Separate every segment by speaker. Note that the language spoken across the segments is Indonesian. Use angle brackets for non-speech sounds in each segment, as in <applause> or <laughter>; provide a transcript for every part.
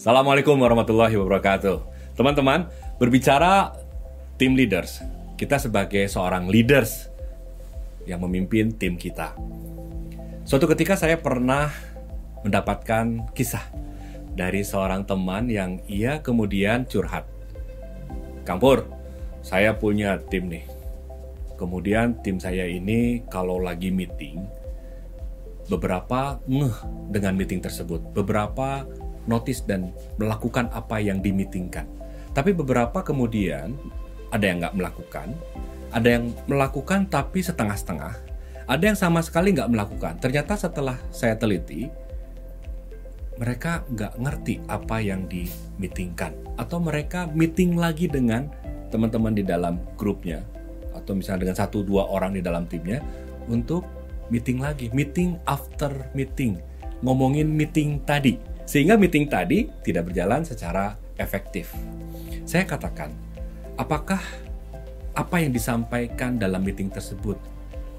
Speaker 1: Assalamualaikum warahmatullahi wabarakatuh. Teman-teman, berbicara tim leaders, kita sebagai seorang leaders yang memimpin tim kita. Suatu ketika saya pernah mendapatkan kisah dari seorang teman yang ia kemudian curhat. Kampur, saya punya tim nih. Kemudian tim saya ini kalau lagi meeting, beberapa ngeh dengan meeting tersebut. Beberapa notice dan melakukan apa yang dimitingkan. Tapi beberapa kemudian ada yang nggak melakukan, ada yang melakukan tapi setengah-setengah, ada yang sama sekali nggak melakukan. Ternyata setelah saya teliti, mereka nggak ngerti apa yang dimitingkan atau mereka meeting lagi dengan teman-teman di dalam grupnya atau misalnya dengan satu dua orang di dalam timnya untuk meeting lagi, meeting after meeting, ngomongin meeting tadi sehingga meeting tadi tidak berjalan secara efektif. Saya katakan, apakah apa yang disampaikan dalam meeting tersebut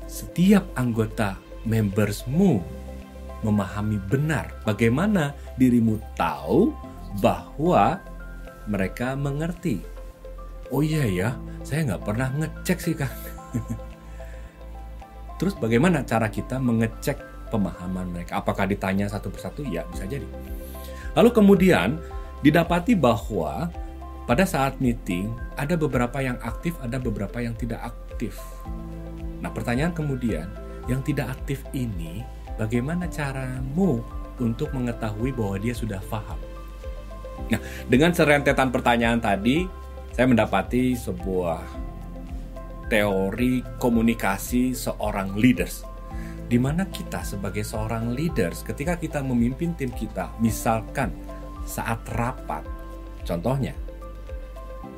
Speaker 1: setiap anggota membersmu memahami benar bagaimana dirimu tahu bahwa mereka mengerti. Oh iya ya, saya nggak pernah ngecek sih kang. <laughs> Terus bagaimana cara kita mengecek pemahaman mereka? Apakah ditanya satu persatu? Ya bisa jadi. Lalu kemudian didapati bahwa pada saat meeting ada beberapa yang aktif, ada beberapa yang tidak aktif. Nah, pertanyaan kemudian, yang tidak aktif ini bagaimana caramu untuk mengetahui bahwa dia sudah paham? Nah, dengan serentetan pertanyaan tadi, saya mendapati sebuah teori komunikasi seorang leaders di mana kita sebagai seorang leaders ketika kita memimpin tim kita misalkan saat rapat contohnya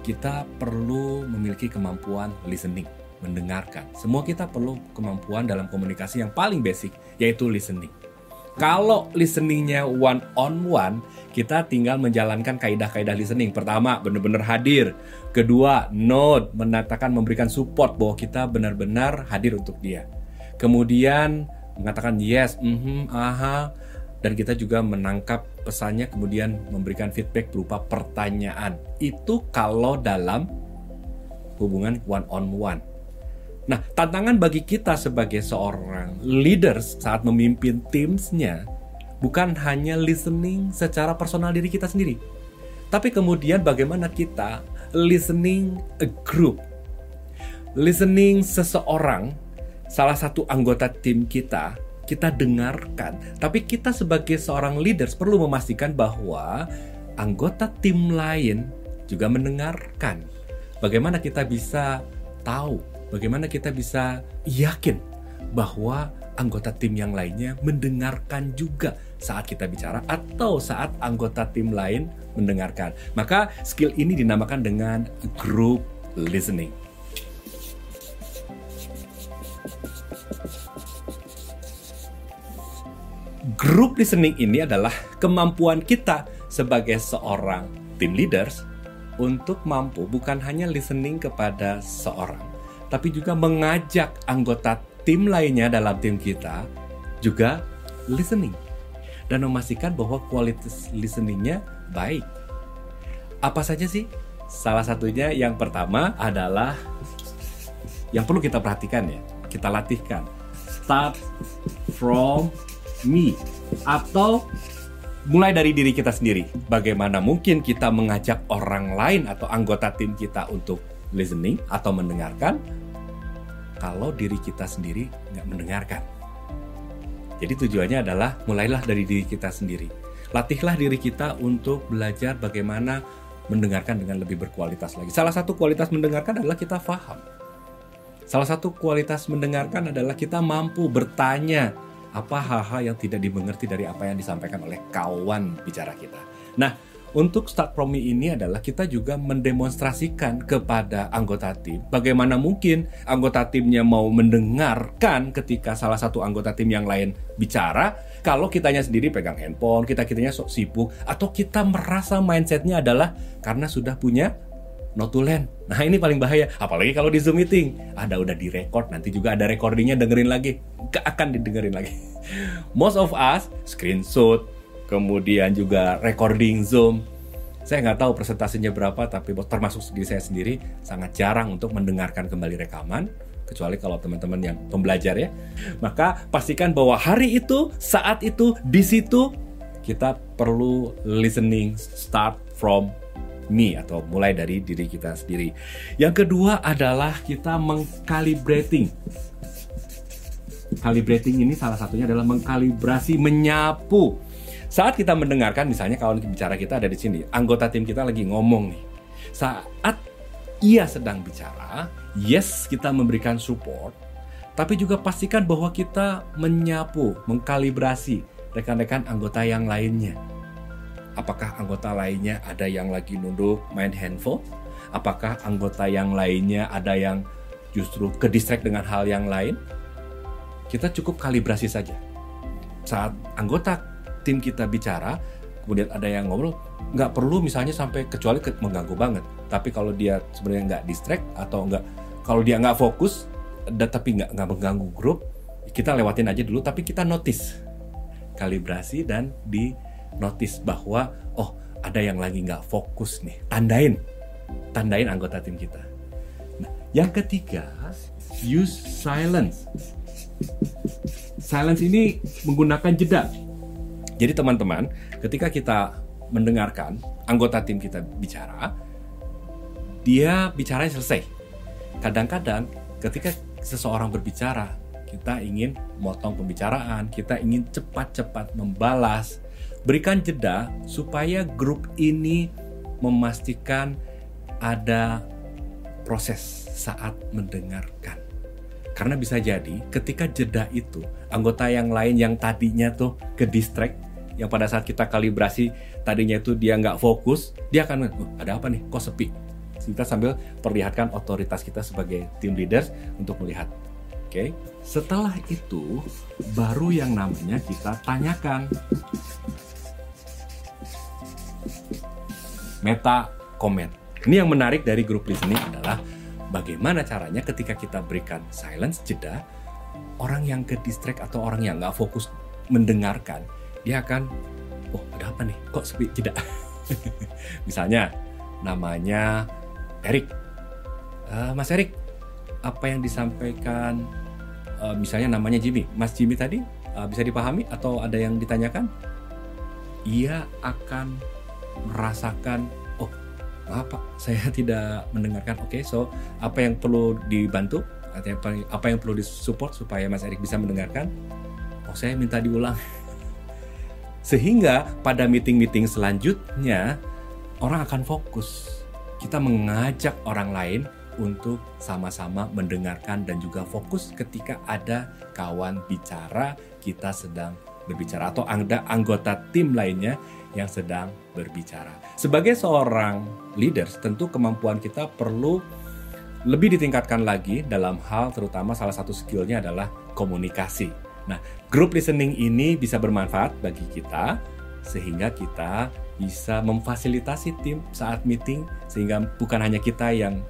Speaker 1: kita perlu memiliki kemampuan listening mendengarkan semua kita perlu kemampuan dalam komunikasi yang paling basic yaitu listening kalau listeningnya one on one, kita tinggal menjalankan kaidah-kaidah listening. Pertama, benar-benar hadir. Kedua, note, menatakan memberikan support bahwa kita benar-benar hadir untuk dia kemudian mengatakan yes, mm -hmm, aha, dan kita juga menangkap pesannya kemudian memberikan feedback berupa pertanyaan. Itu kalau dalam hubungan one on one. Nah, tantangan bagi kita sebagai seorang leaders saat memimpin timsnya bukan hanya listening secara personal diri kita sendiri, tapi kemudian bagaimana kita listening a group, listening seseorang salah satu anggota tim kita kita dengarkan. Tapi kita sebagai seorang leaders perlu memastikan bahwa anggota tim lain juga mendengarkan. Bagaimana kita bisa tahu, bagaimana kita bisa yakin bahwa anggota tim yang lainnya mendengarkan juga saat kita bicara atau saat anggota tim lain mendengarkan. Maka skill ini dinamakan dengan group listening. Group listening ini adalah kemampuan kita sebagai seorang team leaders untuk mampu bukan hanya listening kepada seorang, tapi juga mengajak anggota tim lainnya dalam tim kita juga listening dan memastikan bahwa kualitas listeningnya baik. Apa saja sih? Salah satunya yang pertama adalah yang perlu kita perhatikan ya, kita latihkan. Start from me atau mulai dari diri kita sendiri. Bagaimana mungkin kita mengajak orang lain atau anggota tim kita untuk listening atau mendengarkan kalau diri kita sendiri nggak mendengarkan. Jadi tujuannya adalah mulailah dari diri kita sendiri. Latihlah diri kita untuk belajar bagaimana mendengarkan dengan lebih berkualitas lagi. Salah satu kualitas mendengarkan adalah kita paham. Salah satu kualitas mendengarkan adalah kita mampu bertanya apa hal-hal yang tidak dimengerti dari apa yang disampaikan oleh kawan bicara kita. Nah, untuk start from me ini adalah kita juga mendemonstrasikan kepada anggota tim bagaimana mungkin anggota timnya mau mendengarkan ketika salah satu anggota tim yang lain bicara kalau kitanya sendiri pegang handphone, kita kitanya sok sibuk atau kita merasa mindsetnya adalah karena sudah punya notulen. Nah ini paling bahaya, apalagi kalau di Zoom meeting. Ada udah direcord, nanti juga ada recordingnya dengerin lagi. Gak akan didengerin lagi. <laughs> Most of us screenshot, kemudian juga recording Zoom. Saya nggak tahu presentasinya berapa, tapi termasuk diri saya sendiri sangat jarang untuk mendengarkan kembali rekaman kecuali kalau teman-teman yang pembelajar ya. Maka pastikan bahwa hari itu, saat itu, di situ kita perlu listening start from me atau mulai dari diri kita sendiri. Yang kedua adalah kita mengkalibrating. Calibrating ini salah satunya adalah mengkalibrasi, menyapu. Saat kita mendengarkan, misalnya kalau bicara kita ada di sini, anggota tim kita lagi ngomong nih. Saat ia sedang bicara, yes kita memberikan support, tapi juga pastikan bahwa kita menyapu, mengkalibrasi rekan-rekan anggota yang lainnya Apakah anggota lainnya ada yang lagi nunduk main handphone? Apakah anggota yang lainnya ada yang justru ke distract dengan hal yang lain? Kita cukup kalibrasi saja. Saat anggota tim kita bicara, kemudian ada yang ngobrol, nggak perlu misalnya sampai kecuali ke, mengganggu banget. Tapi kalau dia sebenarnya nggak distract atau nggak, kalau dia nggak fokus, dan tapi nggak nggak mengganggu grup, kita lewatin aja dulu. Tapi kita notice kalibrasi dan di notice bahwa oh ada yang lagi nggak fokus nih. Tandain. Tandain anggota tim kita. Nah yang ketiga use silence. Silence ini menggunakan jeda. Jadi teman-teman ketika kita mendengarkan anggota tim kita bicara dia bicara selesai. Kadang-kadang ketika seseorang berbicara kita ingin motong pembicaraan, kita ingin cepat-cepat membalas, berikan jeda supaya grup ini memastikan ada proses saat mendengarkan. Karena bisa jadi ketika jeda itu anggota yang lain yang tadinya tuh ke distract yang pada saat kita kalibrasi tadinya itu dia nggak fokus dia akan oh, ada apa nih kok sepi kita sambil perlihatkan otoritas kita sebagai team leaders untuk melihat oke okay? setelah itu baru yang namanya kita tanyakan meta komen. Ini yang menarik dari grup listening adalah bagaimana caranya ketika kita berikan silence jeda, orang yang ke distract atau orang yang nggak fokus mendengarkan, dia akan, oh ada apa nih, kok sepi jeda. <laughs> Misalnya namanya Erik, uh, Mas Erik, apa yang disampaikan, uh, misalnya namanya Jimmy, Mas Jimmy tadi uh, bisa dipahami atau ada yang ditanyakan? Ia akan merasakan oh apa saya tidak mendengarkan. Oke okay, so apa yang perlu dibantu apa yang perlu disupport supaya Mas Erik bisa mendengarkan? Oh saya minta diulang. <laughs> Sehingga pada meeting-meeting selanjutnya orang akan fokus. Kita mengajak orang lain untuk sama-sama mendengarkan dan juga fokus ketika ada kawan bicara kita sedang berbicara atau ada anggota tim lainnya yang sedang berbicara. Sebagai seorang leaders, tentu kemampuan kita perlu lebih ditingkatkan lagi dalam hal terutama salah satu skillnya adalah komunikasi. Nah, group listening ini bisa bermanfaat bagi kita sehingga kita bisa memfasilitasi tim saat meeting sehingga bukan hanya kita yang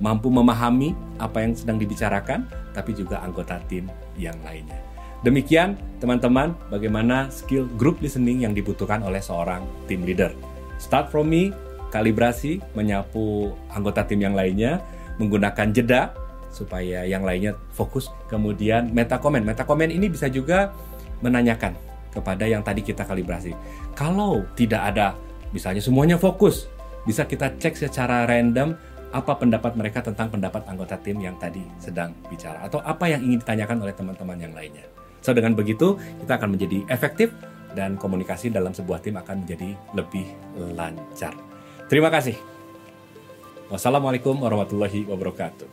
Speaker 1: mampu memahami apa yang sedang dibicarakan tapi juga anggota tim yang lainnya. Demikian teman-teman bagaimana skill group listening yang dibutuhkan oleh seorang team leader. Start from me, kalibrasi, menyapu anggota tim yang lainnya, menggunakan jeda supaya yang lainnya fokus. Kemudian meta comment. Meta comment ini bisa juga menanyakan kepada yang tadi kita kalibrasi. Kalau tidak ada misalnya semuanya fokus, bisa kita cek secara random apa pendapat mereka tentang pendapat anggota tim yang tadi sedang bicara atau apa yang ingin ditanyakan oleh teman-teman yang lainnya. So dengan begitu kita akan menjadi efektif dan komunikasi dalam sebuah tim akan menjadi lebih lancar. Terima kasih. Wassalamualaikum warahmatullahi wabarakatuh.